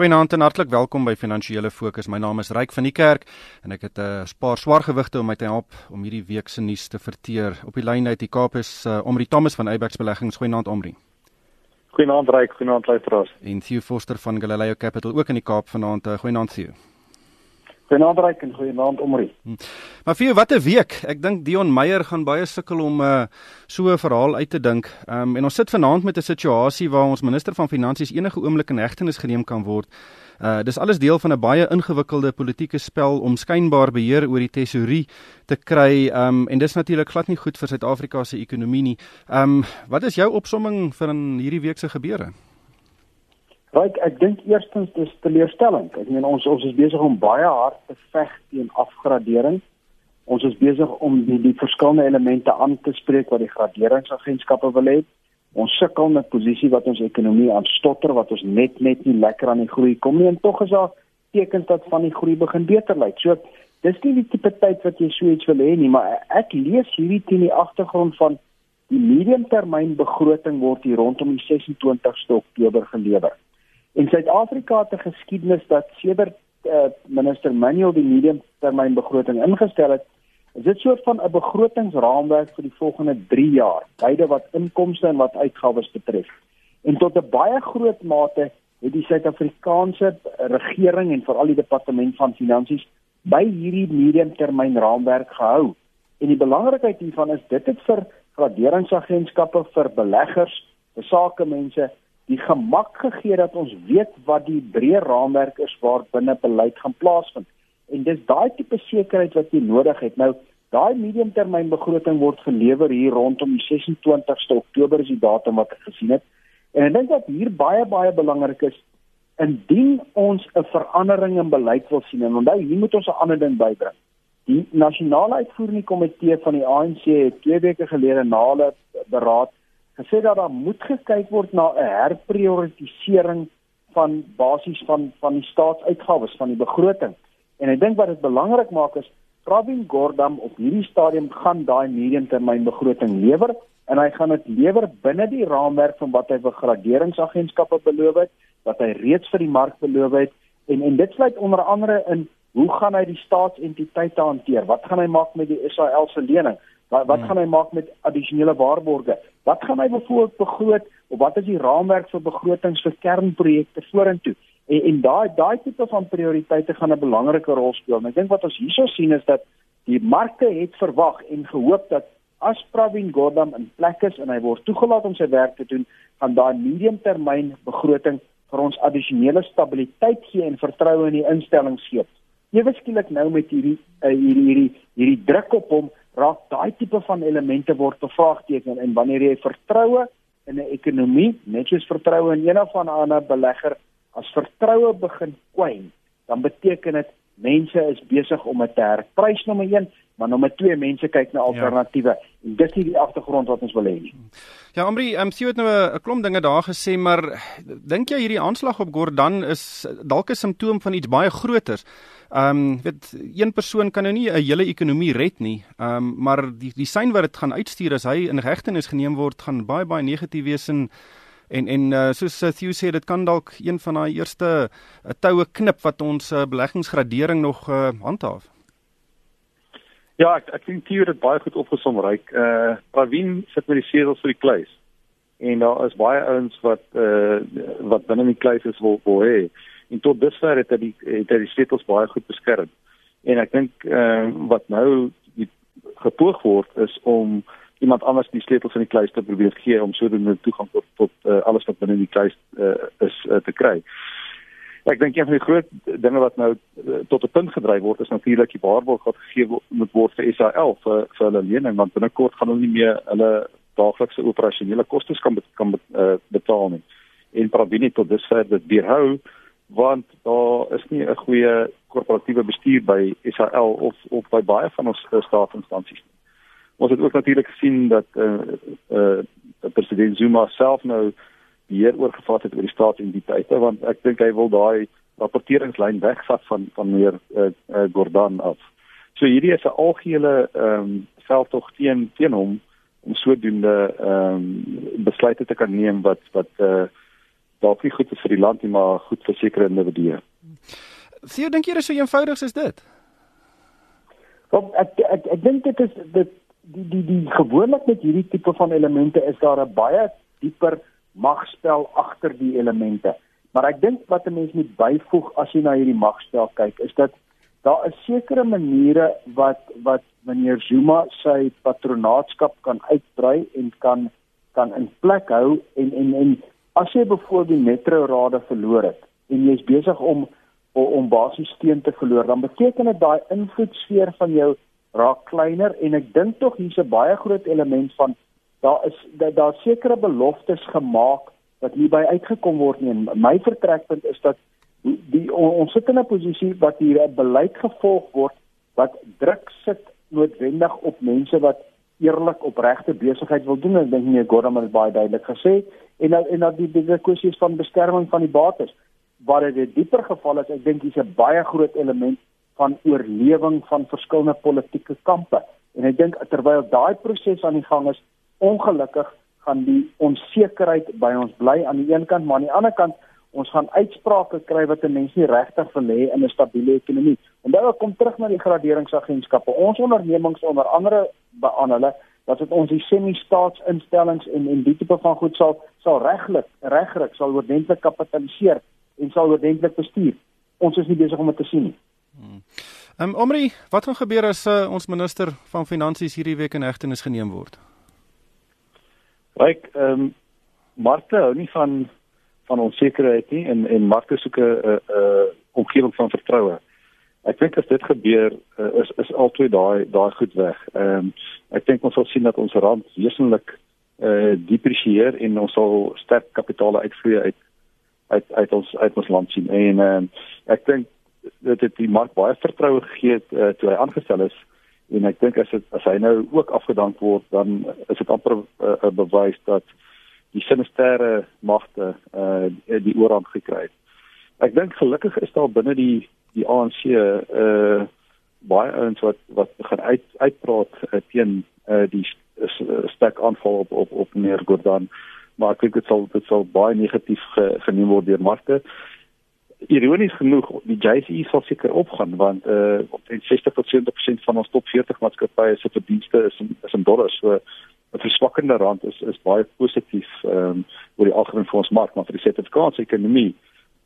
Goeienaand en hartlik welkom by Finansiële Fokus. My naam is Ryk van die Kerk en ek het 'n uh, paar swaar gewigte om my te help om hierdie week se nuus te verteer. Op die lyn uit die Kaap is uh, Omri Thomas van Abex Beleggings. Goeienaand Omri. Goeienaand Ryk, goeienaand luisteraars. En Theo Forster van Galileo Capital ook in die Kaap vanaand. Uh, goeienaand Theo. Goeienaand Ryk en goeienaand Omri. Hm. Maar vir wat 'n week. Ek dink Dion Meyer gaan baie sukkel om 'n uh, so 'n verhaal uit te dink. Ehm um, en ons sit vanaand met 'n situasie waar ons minister van finansies enige oomblik in hegtenis geneem kan word. Uh dis alles deel van 'n baie ingewikkelde politieke spel om skynbaar beheer oor die tesorie te kry. Um, en dis natuurlik glad nie goed vir Suid-Afrika se ekonomie nie. Ehm um, wat is jou opsomming van hierdie week se gebeure? Right, ek dink eerstens dis teleurstellend. Ek meen ons ons is besig om baie hard te veg teen afgradering. Ons is besig om die die verskillende elemente aan te spreek wat die graderingsagentskappe wil hê. Ons sukkel met posisie wat ons ekonomie aan stotter wat ons net net nie lekker aan die groei kom nie en tog is daar tekens dat van die groei begin beter lyk. So dis nie die tipe tyd wat jy so iets wil hê nie, maar ek lees hierdie teen die agtergrond van die mediumtermynbegroting word hier rondom die 26ste Oktober gelewer. In Suid-Afrika het 'n geskiedenis dat sedert uh, minister Manuel die mediumtermynbegroting ingestel het, is dit soort van 'n begrotingsraamwerk vir die volgende 3 jaar, beide wat inkomste en wat uitgawes betref. En tot 'n baie groot mate het die Suid-Afrikaanse regering en veral die departement van finansies by hierdie mediumtermynraamwerk gehou. En die belangrikheid hiervan is dit het vir graderingsagentskappe vir beleggers, vir sakemense die gemak gegee dat ons weet wat die breë raamwerk is waar binne beleid gaan plaasvind. En dis daai tipe sekerheid wat jy nodig het. Nou, daai mediumtermynbegroting word gelewer hier rondom die 26ste Oktober is die datum wat ek gesien het. En ek dink dat hier baie baie belangrik is indien ons 'n verandering in beleid wil sien en onthou hier moet ons 'n ander ding bybring. Die nasionale uitvoerende komitee van die ANC het 2 weke gelede na hulle beraad gesê dat daar moet gekyk word na 'n herprioritisering van basies van van die staatsuitgawes van die begroting. En ek dink wat dit belangrik maak is Pravin Gordhan op hierdie stadium gaan daai mediumtermynbegroting lewer en hy gaan dit lewer binne die raamwerk van wat hy vir graderingsagentskappe beloof het, wat hy reeds vir die mark beloof het en en dit sluit onder andere in hoe gaan hy die staatsentiteite hanteer? Wat gaan hy maak met die SAL se lening? Wat wat hmm. gaan hy maak met addisionele waarborge? Wat gaan hy byvoorbeeld begroot of wat is die raamwerk vir begrotings vir kernprojekte vorentoe? En en daai daai tipe van prioriteite gaan 'n belangrike rol speel. Ek dink wat ons hierso sien is dat die markte het verwag en gehoop dat as Pravin Gordhan in plek is en hy word toegelaat om sy werk te doen, gaan daai mediumtermyn begroting vir ons addisionele stabiliteit gee en vertroue in die instellings gee. Ewe skielik nou met hierdie uh, hierdie hierdie hierdie druk op hom raak daai tipe van elemente word bevraagteken en wanneer jy vertroue in 'n ekonomie, net soos vertroue in een of ander belegger, as vertroue begin kwyn, dan beteken dit mense is besig om dit te herprys nommer 1, maar nommer 2 mense kyk na alternatiewe. Ja. En dis nie die agtergrond wat ons wil hê nie. Ja, Amri, ehm um, sien jy het nou 'n klomp dinge daar gesê, maar dink jy hierdie aanslag op Gordhan is dalk 'n simptoom van iets baie groters? Ehm um, weet een persoon kan nou nie 'n hele ekonomie red nie. Ehm um, maar die die sein wat dit gaan uitstuur as hy in hegtenis geneem word, gaan baie baie negatief wees en en en uh, soos uh, Theo sê dit kan dalk een van daai eerste uh, toue knip wat ons uh, beleggingsgradering nog uh, handhaaf. Ja, ek ek dink Theo het baie goed opgesom ryk. Uh Pravin sit met die sedels vir die kluis. En daar is baie ouens wat uh wat binne die kluis is wil wil hê en tot dusver het hy die het hy die sleutels baie goed beskerm. En ek dink uh, wat nou gepoog word is om iemand anders die sleutels van die kluis te probeer gee om sodoende toegang tot tot uh, alles wat binne die kluis uh, is uh, te kry. Ek dink een van die groot dinge wat nou uh, tot 'n punt gedryf word is natuurlik die waarborg wat gegee moet word vir SAL vir vir hulle lening want binnekort gaan hulle nie meer hulle daaglikse operasionele kostes kan kan uh, betaal nie. En probeer tot dusver dit weerhou want daar is nie 'n goeie korporatiewe bestuur by SAL of of by baie van ons uh, staatsinstansies nie. Ons het ook natuurlik gesien dat eh uh, eh uh, president Zuma self nou beheer oorgevat het oor die staatsentiteite want ek dink hy wil daai rapporteringslyn wegvat van van meer eh uh, uh, Gordhan af. So hierdie is 'n algehele ehm um, veldtog teen teen hom om sodoende ehm um, besluite te kan neem wat wat eh uh, dalk nie goed is vir die land nie, maar goed vir sekere individue. Sien, dink jy dit is so eenvoudig soos dit? Want ek ek ek dink dit is dit die die die gewoonlik met hierdie tipe van elemente is daar 'n baie dieper magspel agter die elemente. Maar ek dink wat 'n mens moet byvoeg as jy na hierdie magspel kyk, is dat daar is sekere maniere wat wat meneer Zuma sy patronaatskap kan uitbrei en kan kan in plek hou en en en as jy byvoorbeeld metro rade verloor het en jy's besig om om basies steun te verloor, dan beteken dit daai invloedsfeer van jou raak kleiner en ek dink tog hier's 'n baie groot element van daar is daar da sekere beloftes gemaak wat hierby uitgekom word nie. My vertrekpunt is dat die, die ons sit in 'n posisie wat hier 'n beleid gevolg word wat druk sit noodwendig op mense wat eerlik opregte besigheid wil doen. En ek dink nie Gordon het baie duidelik gesê. En en dat die die kwessies van beskerming van die bates. Waar dit dieper geval is, ek dink dis 'n baie groot element van oorlewing van verskillende politieke kampe. En ek dink terwyl daai proses aan die gang is, ongelukkig gaan die onsekerheid by ons bly aan die een kant, maar aan die ander kant ons gaan uitsprake kry wat 'n mens nie regtig wil hê in 'n stabiele ekonomie. En dan kom terug na die graderingsagentskappe. Ons ondernemings onder andere aan hulle dat dit ons die semi-staatsinstellings en en die tipe van goed sal sal reglik regryk sal ordentlik kapitaliseer en sal ordentlik bestuur. Ons is nie besig om dit te sien nie. Hmm. Ehm um, Omri, wat gaan gebeur as uh, ons minister van finansies hierdie week in hegtenis geneem word? Ryk, ehm um, markte hou nie van van onsekerheid nie en en markte soek 'n 'n 'n omgewing van vertroue. Ek dink as dit gebeur, uh, is is altyd daai daai goed weg. Ehm um, ek dink ons sal sien dat ons rand wesentlik eh uh, depresieer en ons sal sterk kapitaal uitvloei uit uit uit ons uit ons land sien. En ehm uh, ek dink dit het die mark baie vertroue gegee uh, toe hy aangestel is en ek dink as dit as hy nou ook afgedank word dan is dit amper 'n uh, uh, bewys dat die sinisterre magte uh, die oorhand gekry het. Ek dink gelukkig is daar binne die die ANC uh baie ouens wat wat begin uit uitpraat uh, teen uh, die sterk aanval op op op meneer Gordhan maar ek dink dit sal dit sal baie negatief ge, geneem word deur markte. Ironies genoeg, die JSE sal seker opgaan want uh omtrent 60% van ons top 40 maatskappye se verdienste is in, is in dollars. So 'n verswakkende rand is is baie positief ehm um, oor die algemeen vir ons mark, maar vir die Suid-Afrikaanse ekonomie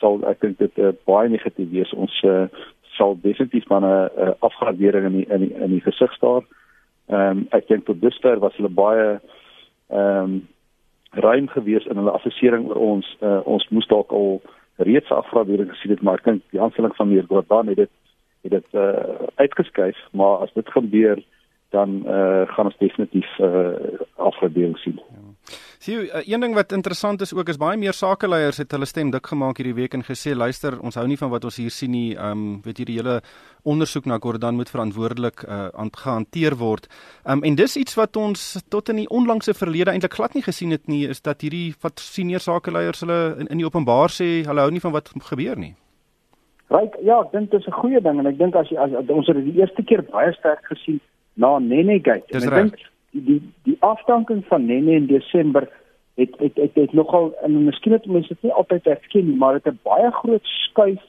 sal ek dink dit uh, baie negatief wees. Ons uh, sal definitief van 'n uh, afgradering in die, in die, in die gesig staar. Ehm um, ek dink tot dusver was hulle baie ehm um, ruim gewees in hulle assessering oor ons uh, ons moes dalk al reeds afgradering gesien het maar ek dink die aanstelling van meneer Gordhan het dit het dit uh, uitgeskuif maar as dit gebeur dan uh, gaan ons definitief uh, afgradering sien ja. Sien, uh, een ding wat interessant is ook is baie meer sakeleiers het hulle stem dik gemaak hierdie week en gesê luister, ons hou nie van wat ons hier sien nie. Ehm um, weet jy die hele ondersoek na Gordhan moet verantwoordelik uh, gehanteer word. Ehm um, en dis iets wat ons tot in die onlangse verlede eintlik glad nie gesien het nie, is dat hierdie wat senior sakeleiers hulle in, in die openbaar sê hulle hou nie van wat gebeur nie. Ryk, ja, ek dink dit is 'n goeie ding en ek dink as, as, as ons het dit die eerste keer baie sterk gesien na Nene Gate. Ek dink die die afdanking van Nene in Desember het het het, het nogal en miskien het mense dit nie altyd erken nie, maar dit het 'n baie groot skuif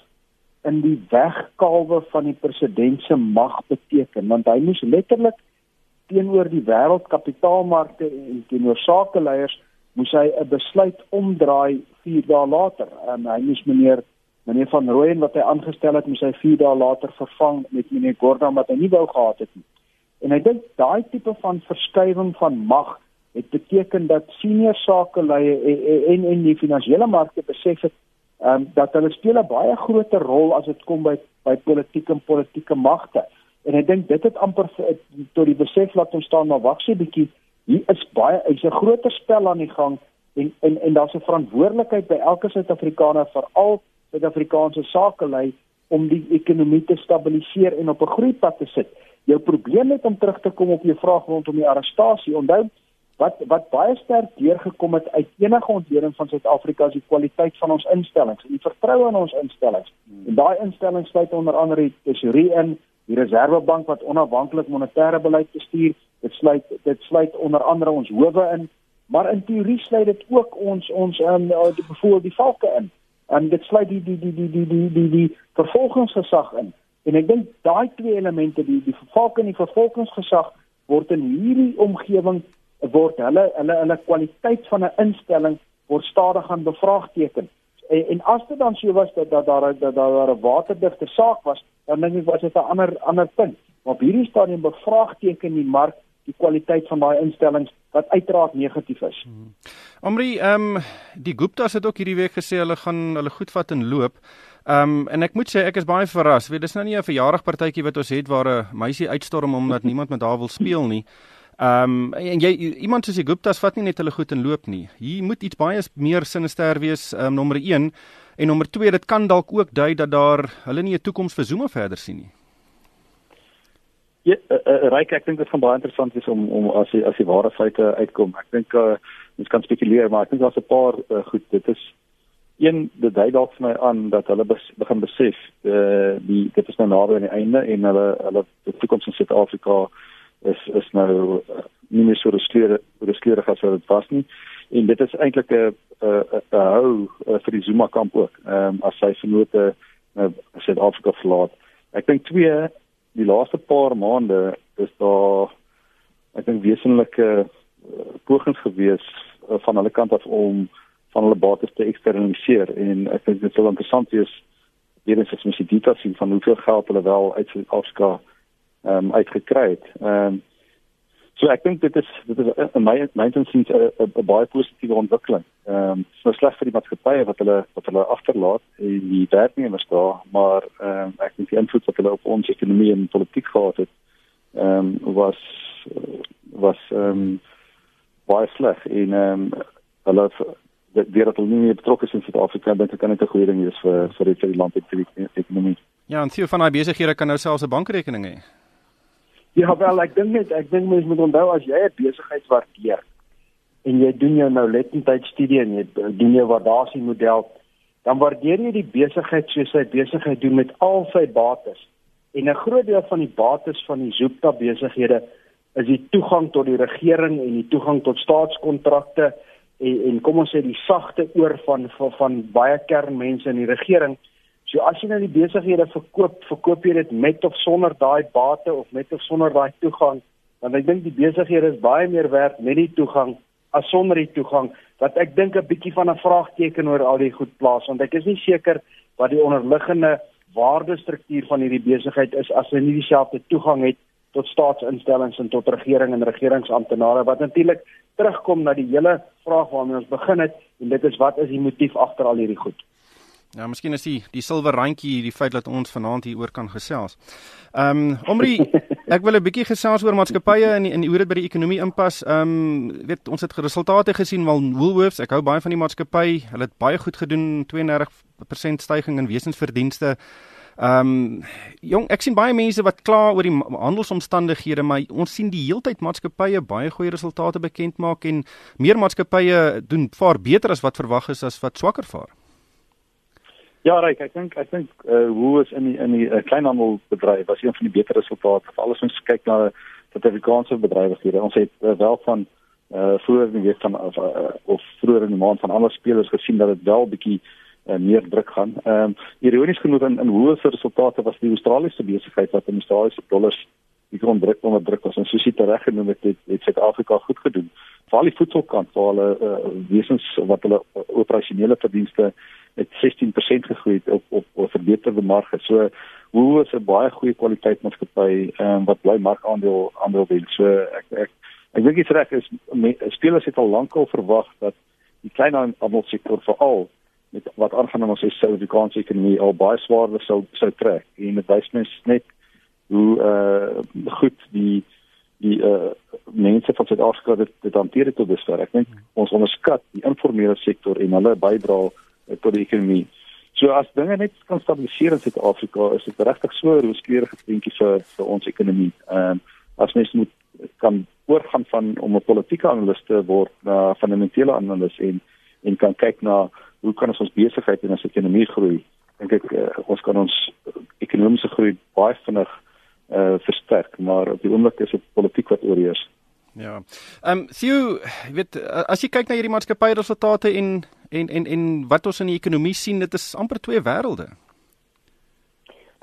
in die wegkalwe van die president se mag beteken want hy moes letterlik teenoor die wêreldkapitaalmarkte en teenoor sakeleiers moes hy 'n besluit omdraai 4 dae later. En hy moes meneer meneer van Rooyen wat hy aangestel het, moes hy 4 dae later vervang met meneer Gordhan wat hy nie wou gehad het nie. En ek dink daai tipe van verskywing van mag het beteken dat senior sakeleiers en, en en die finansiële markte besef het um, dat hulle speel 'n baie groter rol as dit kom by by politieke en politieke magte. En ek dink dit het amper tot die besef laat ons staan maar wag sê bietjie hier is baie is 'n groter spel aan die gang en en en daar's 'n verantwoordelikheid by elke Suid-Afrikaner veral Suid-Afrikaanse sakelei om die ekonomie te stabiliseer en op 'n groeipad te sit jou probleem net om terug te kom op jou vraag rondom die arrestasie. Onthou wat wat baie sterk deurgekom het uit enige ontleding van Suid-Afrika is die kwaliteit van ons instellings en die vertroue in ons instellings. En daai instellings sluit onder andere die tesorie in, die Reserwebank wat onafhanklik monetêre beleid bestuur. Dit sluit dit sluit onder andere ons howe in maar in teorie sluit dit ook ons ons um, die bevoel die valke in. En dit sluit die die die die die die die, die vervolgingsgesag in. En ek dink daai twee elemente die die valke en die vervolgingsgesag word in hierdie omgewing word hulle hulle hulle kwaliteit van 'n instelling word stadig aan bevraagteken. En, en as dit dan so was dat daar dat daar 'n waterdigte saak was, dan dink ek was dit 'n ander ander punt. Maar op hierdie stadium bevraagteken die mark die kwaliteit van daai instellings wat uiteraard negatief is. Hmm. Omri, ehm um, die Guptas het ook hierdie week gesê hulle gaan hulle goed vat en loop. Ehm um, en ek moet sê ek is baie verras. Weet dis nou nie 'n verjaardagpartytjie wat ons het waar 'n meisie uitstorm omdat niemand met haar wil speel nie. Ehm um, en jy iemand soos die Guptas vat nie net hulle goed en loop nie. Hier moet iets baie meer sinister wees, ehm um, nommer 1 en nommer 2 dit kan dalk ook dui dat daar hulle nie 'n toekoms vir Zuma verder sien nie. Ja, uh, uh, Ryk, ek dink dit gaan baie interessant wees om om as die as die ware feite uitkom. Ek dink uh, ons kan spekuleer, maar ek dink daar's 'n paar uh, goed. Dit is een dit dui dalk vir my aan dat hulle bes, begin besef uh, die dit is nou naby aan die einde en hulle hulle die toekoms in Suid-Afrika is is nou uh, nie meer so reskleer reskleer as wat dit was nie. En dit is eintlik 'n 'n hou uh, vir die Zuma kamp ook. Ehm um, as sy vennote uh, Suid-Afrika verlaat. Ek dink twee die laaste paar maande is daar ek dink wesenlike uh, pogings gewees uh, van hulle kant af om van hulle bates te eksternaliseer en ek dink dit sal interessant wees eens as mens die details sien van hoeveel geld hulle wel uit Suid-Afrika ehm um, uitgekry het. Ehm um, So ek dink dit is dit is in my my insiens 'n baie positiewe ontwikkeling. Ehm um, so sleg vir die maatskappye wat hulle wat hulle agterlaat en die werknemers daar, maar ehm um, ek dink die invloed wat hulle op ons ekonomie en politiek gehad het, ehm um, was was ehm um, baie sleg en ehm um, hulle dat hulle nie betrokke is in Suid-Afrika dink ek kan dit 'n goeie ding wees vir vir die, die land en vir die ekonomie. Ja, en sien van daai besighede kan nou selfs 'n bankrekening hê. Ja wel, ek dink net ek dink mense moet onthou as jy 'n besigheid waardeer en jy doen jou nou letentyd studie en jy doen jou waardasie model, dan waardeer jy die besigheid soos sy besigheid doen met al sy bates. En 'n groot deel van die bates van die Zoopta besighede is die toegang tot die regering en die toegang tot staatskontrakte en en kom ons sê die sagte oor van van, van baie kernmense in die regering. So as jy nou die besighede verkoop, verkoop jy dit met of sonder daai bate of met of sonder daai toegang, want ek dink die besighede is baie meer werd met die toegang as sonder die toegang, wat ek dink 'n bietjie van 'n vraagteken oor al die goed plaas, want ek is nie seker wat die onderliggende waardestruktuur van hierdie besigheid is as hulle nie dieselfde toegang het tot staatsinstellings en tot regering en regeringsamptenare wat natuurlik terugkom na die hele vraag waarmee ons begin het en dit is wat is die motief agter al hierdie goed? Ja, miskien is die die silwer randjie die feit dat ons vanaand hier oor kan gesels. Ehm um, Omri, ek wil 'n bietjie gesels oor maatskappye en en hoe dit by die ekonomie inpas. Ehm um, weet ons het resultate gesien wel Woolworths, ek hou baie van die maatskappy. Hulle het baie goed gedoen, 32% stygings in wesensverdienste. Ehm um, jong, ek sien baie mense wat kla oor die handelsomstandighede, maar ons sien die heeltyd maatskappye baie goeie resultate bekend maak en meer maatskappye doen vaar beter as wat verwag is as wat swakker vaar. Ja, Ryk, ek dink ek dink uh, hoe is in die in die uh, kleinhandelbedryf was een van die beter resultate. Veral as ons kyk na die Afrikaanse bedrywighede. Ons het uh, wel van uh, vroeër in die week van uh, of vroeër in die maand van ander spelers gesien dat dit wel bietjie uh, meer druk gaan. Ehm um, ironies genoeg in in se resultate was die Australiese besigheid wat in Australiese dollars die grond druk onder druk was en soos jy reg genoem het, het, het Suid-Afrika goed gedoen. Veral die voedselkant waar hulle uh, wesens wat hulle operasionele verdienste met 16% gegroei op op op verbeterde marge. So hoe is 'n baie goeie kwaliteit maatskappy ehm um, wat bly markandeel aandeel wen. So ek ek ek dink dit reg is spelers het al lankal verwag dat die klein handelssektor veral met wat aangaan in ons Suid-Afrikaanse ekonomie al baie swaarder sou sou trek. En dit wys mens net hoe uh goed die die uh mense van Suid-Afrika dit, dit hanteer tot dusver. Ek dink ons onderskat die informele sektor en hulle bydrae uh, tot die ekonomie. So as dinge net kan stabiliseer in Suid-Afrika, is dit regtig so 'n rooskleurige prentjie vir vir ons ekonomie. Ehm um, as mens moet kan oorgaan van om 'n politieke analis te word na fundamentele analis en en kan kyk na hoe kan ons ons besigheid en ons ekonomie groei. Dink ek uh, ons kan ons ekonomiese groei baie vinnig uh versterk, maar op die oomblik is dit politiek wat oorheers. Ja. Ehm um, Theo, weet as jy kyk na hierdie maatskappy resultate en en en en wat ons in die ekonomie sien, dit is amper twee wêrelde.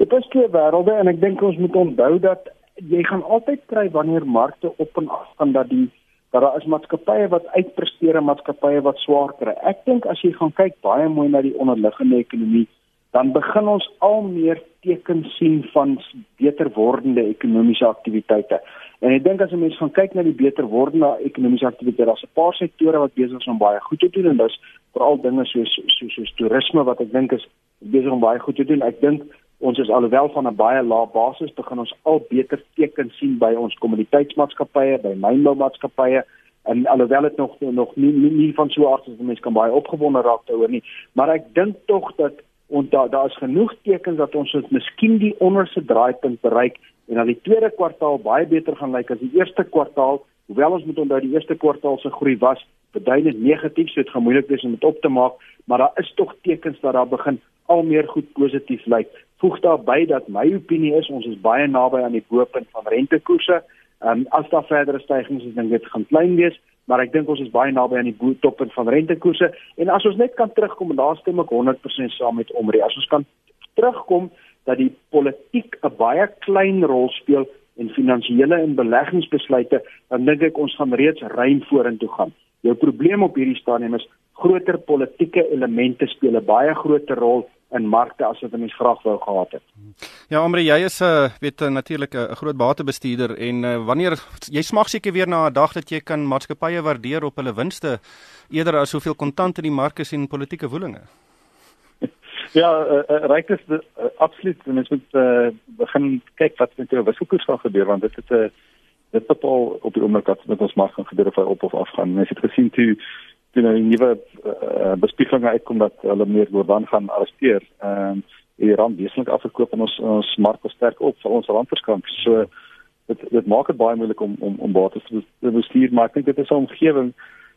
Dit is twee wêrelde en ek dink ons moet onthou dat jy gaan altyd kry wanneer markte op en af gaan dat die dat daar is maatskappye wat uitpresteer en maatskappye wat swaar kry. Ek dink as jy gaan kyk baie mooi na die onderliggende ekonomie, dan begin ons al meer tekens sien van beter wordende ekonomiese aktiwiteite. En ek dink as 'n mens gaan kyk na die beter wordende ekonomiese aktiwiteite, daar's 'n paar sektore wat besig is om baie goed te doen en dis veral dinge soos soos soos toerisme wat ek dink is besig om baie goed te doen. Ek dink ons is alhoewel van 'n baie lae basis begin ons al beter tekens sien by ons kommoditeitsmaatskappye, by mynboumaatskappye. En alhoewel dit nog nog nie nie, nie van so aard is dat mense kan baie opgewonde raak daaroor nie, maar ek dink tog dat ons daar daar's genoeg tekens dat ons dit miskien die onderste draaipunt bereik en dan die tweede kwartaal baie beter gaan lyk as die eerste kwartaal, hoewel ons moet onthou die eerste kwartaal se groei was beduidend negatief, so dit gaan moeilik wees om dit op te maak, maar daar is tog tekens dat daar begin al meer goed positief lyk. Voeg daarby dat my opinie is ons is baie naby aan die bo-punt van rentekoerse. Ehm um, as daar verdere stygings is, dink dit gaan klein wees, maar ek dink ons is baie naby aan die toppunt van rentekoerse en as ons net kan terugkom en daar stem ek 100% saam met Omri. As ons kan terugkom dat die politiek 'n baie klein rol speel in finansiële en beleggingsbesluite, dan dink ek ons gaan reeds rein vorentoe gaan. Jou probleem op hierdie stadium is groter politieke elemente speel 'n baie groter rol in markte as wat 'n mens graag wou gehad het. Ja, Amre, jy is 'n uh, weet natuurlik 'n groot batebestuurder en uh, wanneer jy smag seker weer na 'n dag dat jy kan maatskappye waardeer op hulle winste eerder as hoeveel kontant in die mark is en politieke woelinge. Ja, uh, uh, ryk is uh, absoluut en mens moet uh, begin kyk wat met jou wisselkoers gaan gebeur want dit het 'n uh, dit bepaal op die oomblik wat met ons mark gaan gebeur of hy op of af gaan. Mens het gesien toe toe nou die nuwe uh, bespiegelinge uitkom dat hulle meer Jordan gaan arresteer. Ehm uh, die rand wesentlik afgekoop en ons ons mark was sterk op vir ons randverskamp. So dit dit maak dit baie moeilik om om om bates te bestuur, maar ek dink dit is 'n omgewing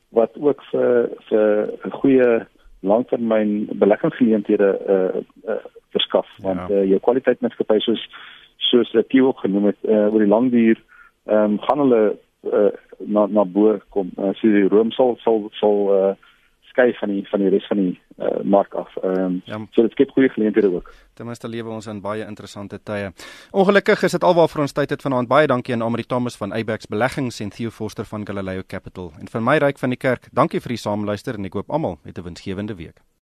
wat ook vir vir 'n goeie langtermyn beleggingsgeleenthede uh, uh verskaf want ja. uh, jou kwaliteit maatskappy soos soos Tio genoem het uh, oor die lang duur ehm um, gaan hulle uh, na na bo kom. Uh, so die room sal sal sal uh, skei van die van die res van die uh, mark af. Ehm um, ja. so dit skep goeie geleenthede ook. Ten minste lewe ons in baie interessante tye. Ongelukkig is dit alwaar vir ons tyd het vanaand. Baie dankie aan Amri Thomas van Abex Beleggings en Theo Forster van Galileo Capital. En vir my ryk van die kerk, dankie vir die saamluister en ek hoop almal het 'n winsgewende week.